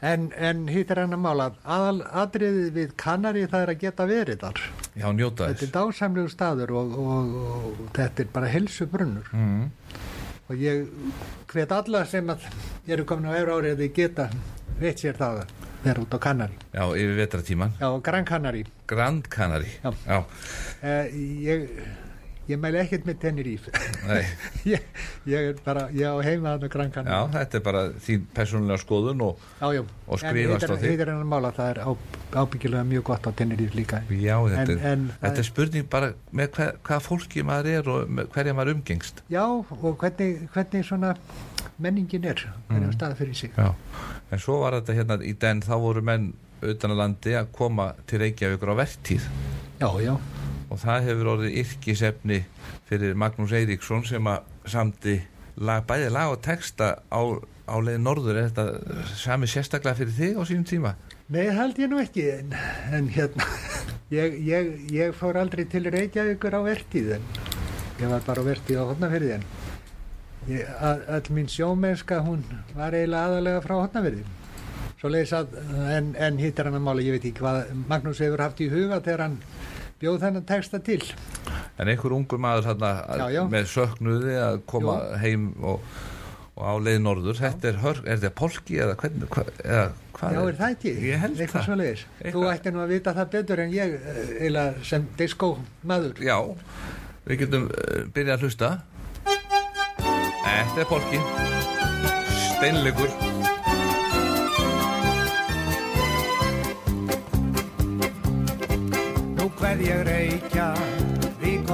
En, en hitt er hann að mála, aðal atriðið við Kanari það er að geta verið þar. já, njóta Þetta er þess. dásamlegu staður og, og, og þetta er bara helsu brunnur. Mm. Og ég hvet alla sem að eru komin á efra árið að þið geta veit sér það að vera út á Kanari. Já, yfir vetratíman. Já, Gran Kanari. Grand Canary. Já. Já, Eh, ég, ég mæli ekkert með Tenerife. <laughs> ég, ég er bara, ég á heima hann á Gran Já, þetta er bara þín persónulega skoðun og já, já. og skrifast á En þig. heitir hann að mála, það er á, ábyggilega mjög gott á Tenerife líka. Já, þetta, En- er, en þetta er spurning bara með hver, hvað fólki maður er og hverja maður umgengst. Já, og hvernig, hvernig svona menningin er, hvernig mm. stað fyrir sig. Já, en svo var þetta hérna í den, þá voru menn utan að landi að koma til Reykjavíkur á vertíð Já, já, og það hefur orðið yrkisefni fyrir Magnús Eiríksson sem að samdi lag, bæði lag og texta á, á leið norður, er þetta sami sérstaklega fyrir þig á sínum tíma? Nei, held ég nú ekki, en, en hérna, ég, ég, ég fór aldrei til Reykjavíkur á vertíð, en ég var bara á vertíð á Hotnafyrði, en all mín sjómennska, hún var eiginlega aðalega frá Hotnafyrði. Svo leiðis að, en, en hitt er hann að mála, ég veit ekki hvað Magnús hefur haft í huga þegar hann bjóð þennan texta til. En einhver ungur maður þarna Já, já. með söknuði að koma heim og, og á leið norður, þetta er, hör, er þetta polki eða hvernig, hva, eða hvað Já, er það ekki? Eitthvað svo leiðis. Þú ætti nú að vita það betur en ég, eh, eiginlega sem diskó maður. Já, við getum uh, byrjað að hlusta Þetta er polki Steinleikur Ég reykja, vík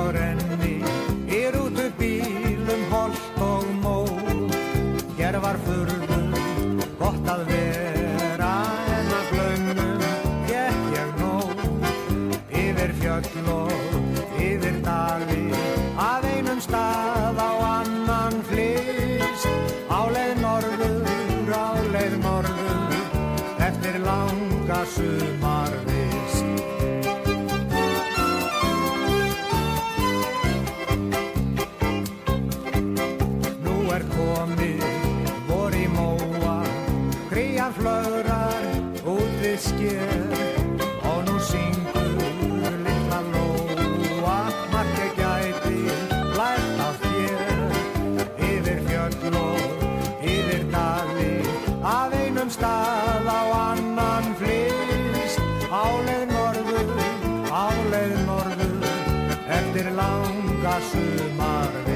Eftir langa sumarvist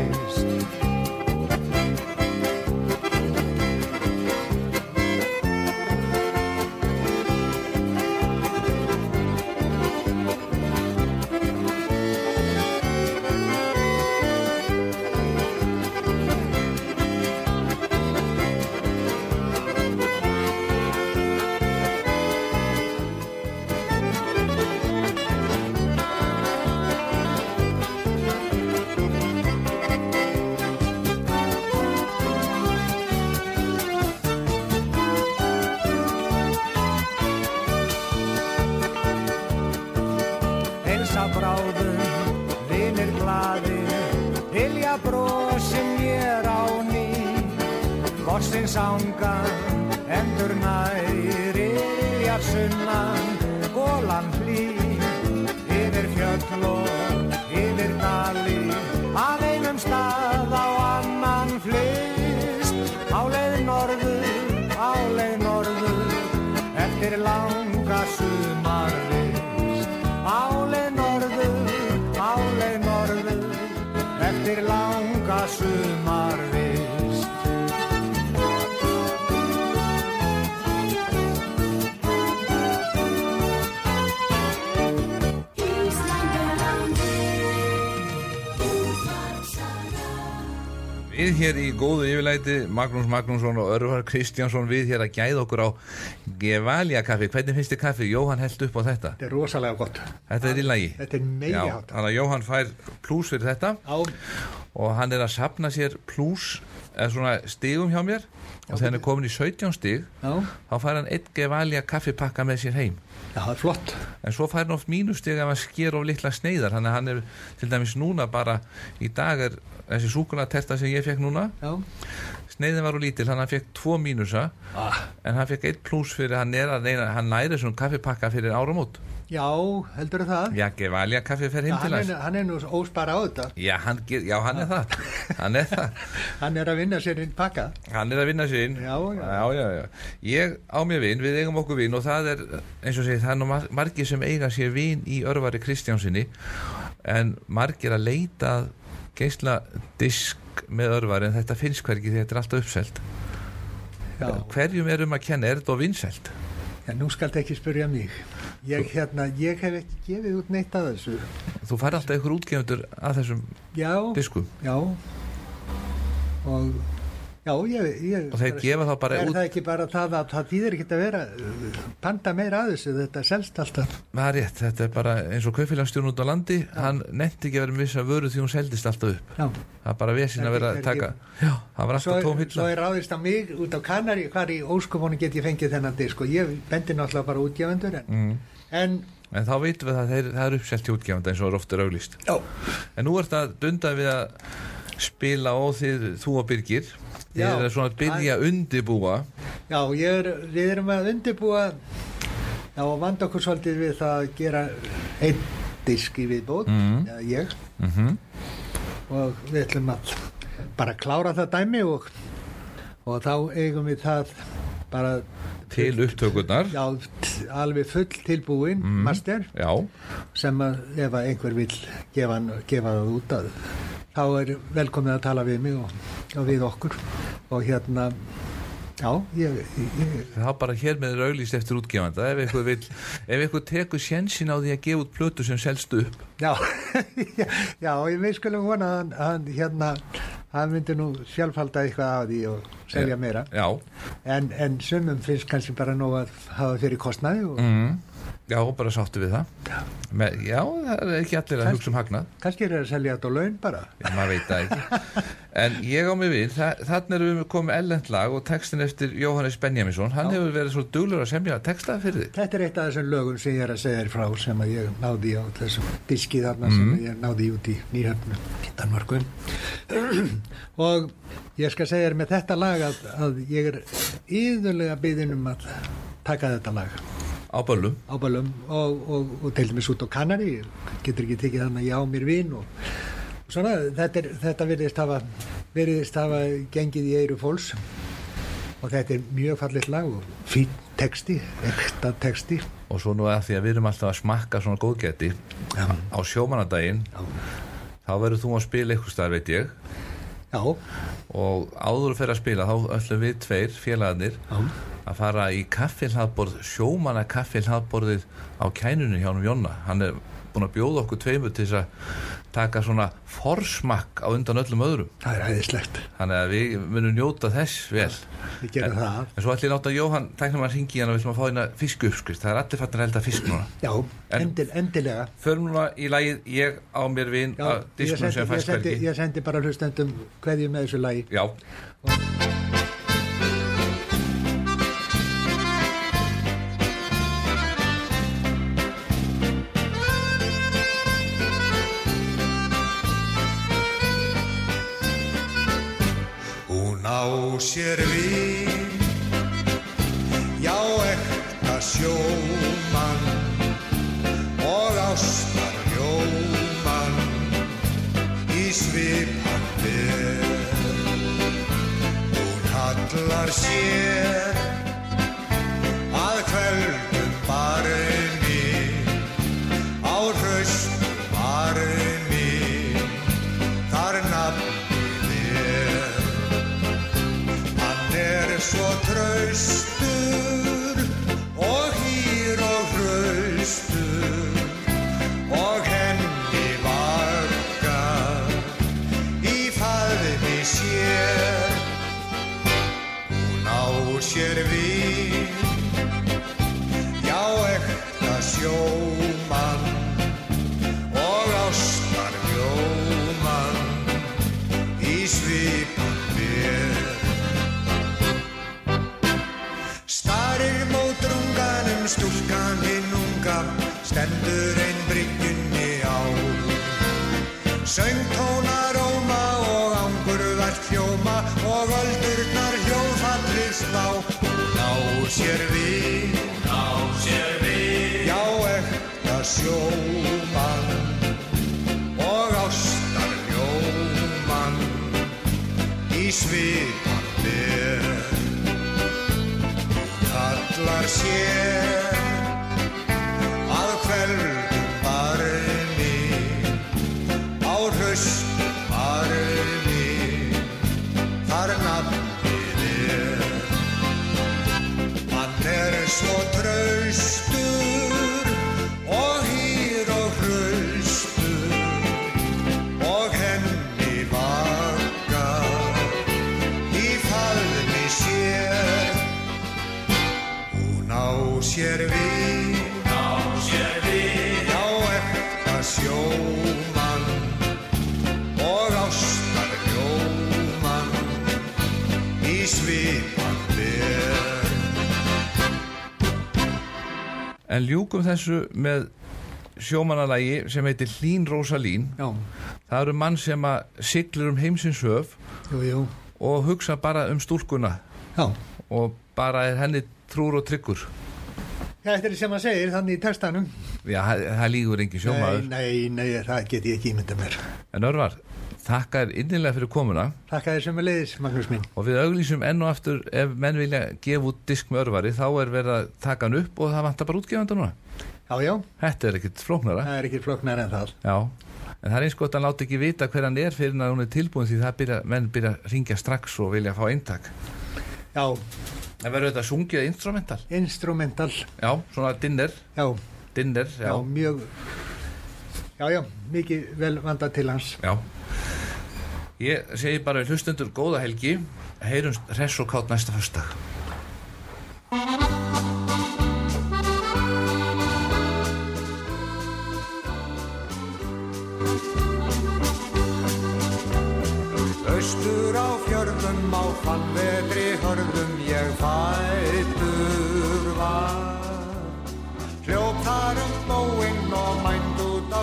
Við hér í góðu yfirlæti, Magnús Magnússon og Örvar Kristjánsson, við hér að gæða okkur á Gevalia kaffi. Hvernig finnst þið kaffi? Jóhann held upp á þetta. Þetta er rosalega gott. Þetta er í lagi. Þetta er meiri Já, hátt. þannig að Jóhann fær plús fyrir þetta Á, og hann er að sapna sér plús eða svona stigum hjá mér. Og þegar hann er komin í 17 stig já, þá fær hann einn Gevalia kaffipakka með sér heim. já, það er flott. En svo fær hann oft mínustig ef hann sker of litla sneiðar. Þannig að hann er til dæmis núna bara í dag er þessi súkulaterta sem ég fekk núna. Já, sneiðin var úr lítil, hann fekk tvo mínusa. Ah, en hann fekk eitt pluss fyrir hann er að hann næri svona kaffipakka fyrir áramót já heldur það? já, Gevalia kaffi fer heim til hans hann er nú óspara á þetta. já, hann, já, hann er það hann er það, <laughs> Hann er að vinna sér inn pakka. hann er að vinna sér inn Já, já. já, já, já. ég á mér vin, við eigum okkur vin og það er, eins og segið, það er nú mar- margir sem eiga sér vin í örvari Kristjánsinni en margir að leita að geisla disk með örvari en þetta finnst hvergi því þetta er alltaf uppselt Já, hverjum er um að kenna, er þetta vinsælt? já nú skaldu ekki spyrja mig. Ég, hérna, ég hef ekki gefið út neitt að þessu. Þú fær alltaf einhver útgefundur að þessum Já, diskum já. Og, já, ég... ég og þeir gefa þá bara Er út það ekki bara það að það þýðir ekki að vera uh, panda meira að þessu, þetta selst alltaf. Það er rétt, þetta er bara eins og kaupfélagstjórn út á landi hann nefndi ekki að vera með viss að vöru því hún seldist alltaf upp Já. það er bara vesin að vera að Er taka Já, það var Svo, alltaf tóm svo hylla er ráðist á mig út á Kanari, hvar í óskupónu get ég fengið þennan disk og ég bendi náttúrulega bara útgefundur en, mm. En En þá veitum við að þeir, það er uppselt útgefanda eins og er ofta auglýst. Já, En nú ert að dunda við að spila og þið, þú og Birgir. Þið Já. er svona að byrja að undibúa já er, við erum að undirbúa já, og vanda okkur svolítið við það að gera einn disk í viðbót, Mhm. já, ég. Mm og við ætlum að bara klára það dæmi og, og þá eigum við það bara til upptökurnar. Já, alveg full tilbúin Mhm. master. Já, sem að ef að einhver vil gefa, gefa það út að þá er velkomið að tala við mig og, og við okkur. Og hérna já, ég, ég þá bara hér með er auglýst eftir útgefanda. Ef eitthvað, vill, ef eitthvað tekur sjensin á því að gefa út plötu sem selst upp. Já, <laughs> já, ég við skulum vona að hann, hann hérna það myndi nú sjálfhalda eitthvað af því og selja meira. En, en sumum finnst kannski bara nóg að hafa fyrir kostnaði og mm. Já, bara sáttu við það. Með, Já, það er ekki allir að hugsa um hagnað. kannski er það að selja þetta á laun bara. Já, maður veit það ekki. En ég á mig við, þa þannig erum við komið ellend lag og textin eftir Jóhannes Benjaminsson Hann hefur verið svo duglur að semja texta fyrir þig. Þetta er eitt af þessum lögum sem ég er að segja þér frá sem að ég náði á þessum diski þarna sem ég náði út í nýhöfnu í Danmarku <clears throat> og ég skal segja þér með þetta lag að, að ég er yðurlega byggðin um að taka þetta lag á böllum. Á bælum og, og, og til dæmis út á Kanari getur ekki tekið þannig að ég á mér vin og, og svona þetta, er, þetta virðist hafa virðist hafa gengið í eiru fólks. Og þetta er mjög fallit lag og fín texti, ekta texti. Og svo nú að því að við erum alltaf að smakka svona góðgæti Já. á sjómanadaginn Já. þá verður þú að spila eitthvað staðar veit ég Já, og áður fyrir að spila þá ætlum við tveir félagarnir já, að fara í kaffilhafborð sjómanna kaffilhafborðið á kænunni hjá hann Jonna. Hann er búin að bjóða okkur tveimur til þess að taka svona forsmakk á undan öllum öðrum. Það er æðislegt. Þannig að við munum njóta þess vel. Við gerum en, það. en svo ætlum ég láta Jóhann tæknum að ringi hann og við ætlum að fá hérna fiskuppskrift það er allir fattin að elda fisk núna. Já, En- endil, endilega. Förum núna í lagið ég á mér vin Já, að ég, sendi, ég, sendi, ég sendi bara hlustendum hverju með þessu lagi. Já, sér vin, já ekta sjómann og ástar ljómann í svipan ber. Hún hallar sér að kveldum í svipan ber. Kallar sér en ljúkum þessu með sjómanalagi sem heitir Hlín Rósalín Já, það eru mann sem að siglir um heimsins höf jú, jú, og hugsa bara um stúlkuna. Já. Og bara er henni trúr og tryggur. Þetta er sem að segir þannig í textanum. Já, það, það lígur engin Nei, sjómaður. Nei, nei, það get ég ekki ímynda mér. En Örvar, þakka þér innilega fyrir komuna. Þakka þér sem að leiðis, Magnús minn. Og við auglýsum enn og aftur ef menn vilja gefa út disk með Örvari þá er verið að taka hann upp og það vantar bara útgefanda núna. Já, já, þetta er ekkit flóknara. Það er ekki floknar en það. Já, en það er eins gott að hann láta ekki vita hver hann er fyrir að hún er tilbúin því það byrja, menn byrja að ringja strax og vilja fá eintak. Já, það verður þetta sungið instrumental? Instrumental. Já, svona dinner, Já, dinner já, já, mjög Já, já, mikið vel vandað til hans já. Ég segi bara við hlustendur góða helgi, heyrumst hress og kátt næsta förstak. Östur á fjörðum á fannvetri hörðum ég fættur var Hljóp þar um bóinn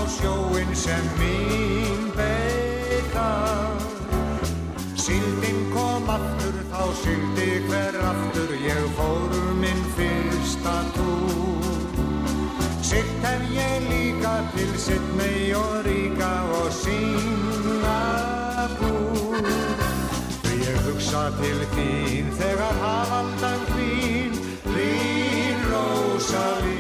sjóinn sem mín beita. Sildin kom aftur þá sildi hver aftur ég fór minn fyrsta túr. Sitt hef ég líka til Sydney og Ríka og Singapúr Því ég hugsa til þín þegar hafaldan þín Þín Rósalín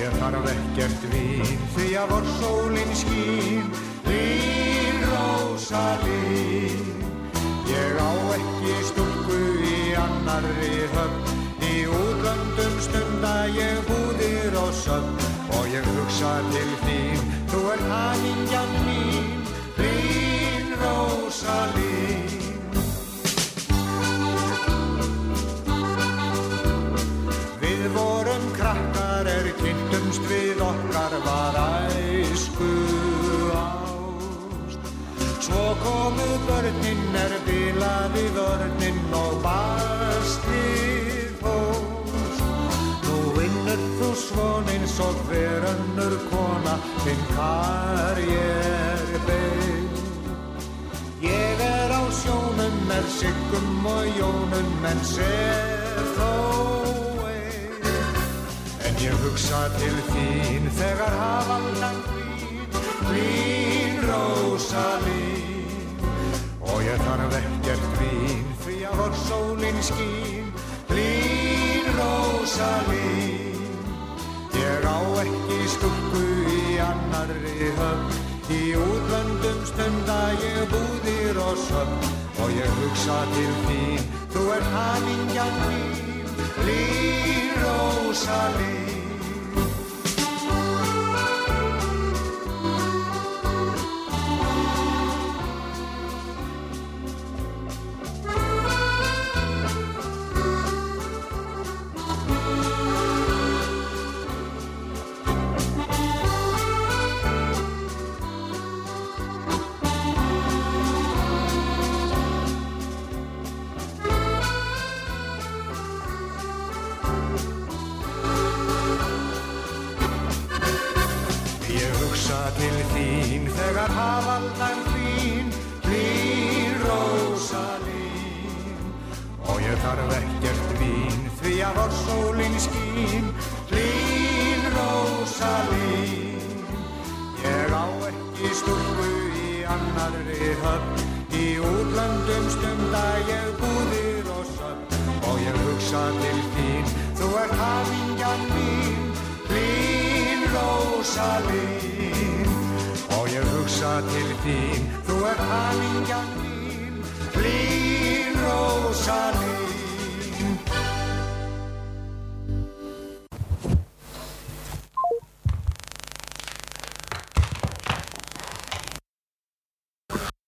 Og ég þarf ekkert vín því að vor sólinn skín. Þín Rósalín Ég á ekki stúlku í annarri höfn. Í útlöndum stunda ég búðir og söfn. Og ég hugsa til þín, þú ert hanningjan mín. Þín Rósalín komu börnin er bilaði vörnin og bastið fóst Nú vinnur þú svon eins og hver önnur kona þinn karjér beig Ég er á sjónum með siggum og jónum en sef þó ein. En ég hugsa til þín þegar þarf ekkert vín því að vor sólinn skín Þín Rósalín Ég á ekki stúlku í annarri höfn. Í útlöndum stunda ég búðir og söfn Og ég hugsa til þín, þú ert hanningjan mín Lín Rósalín Ég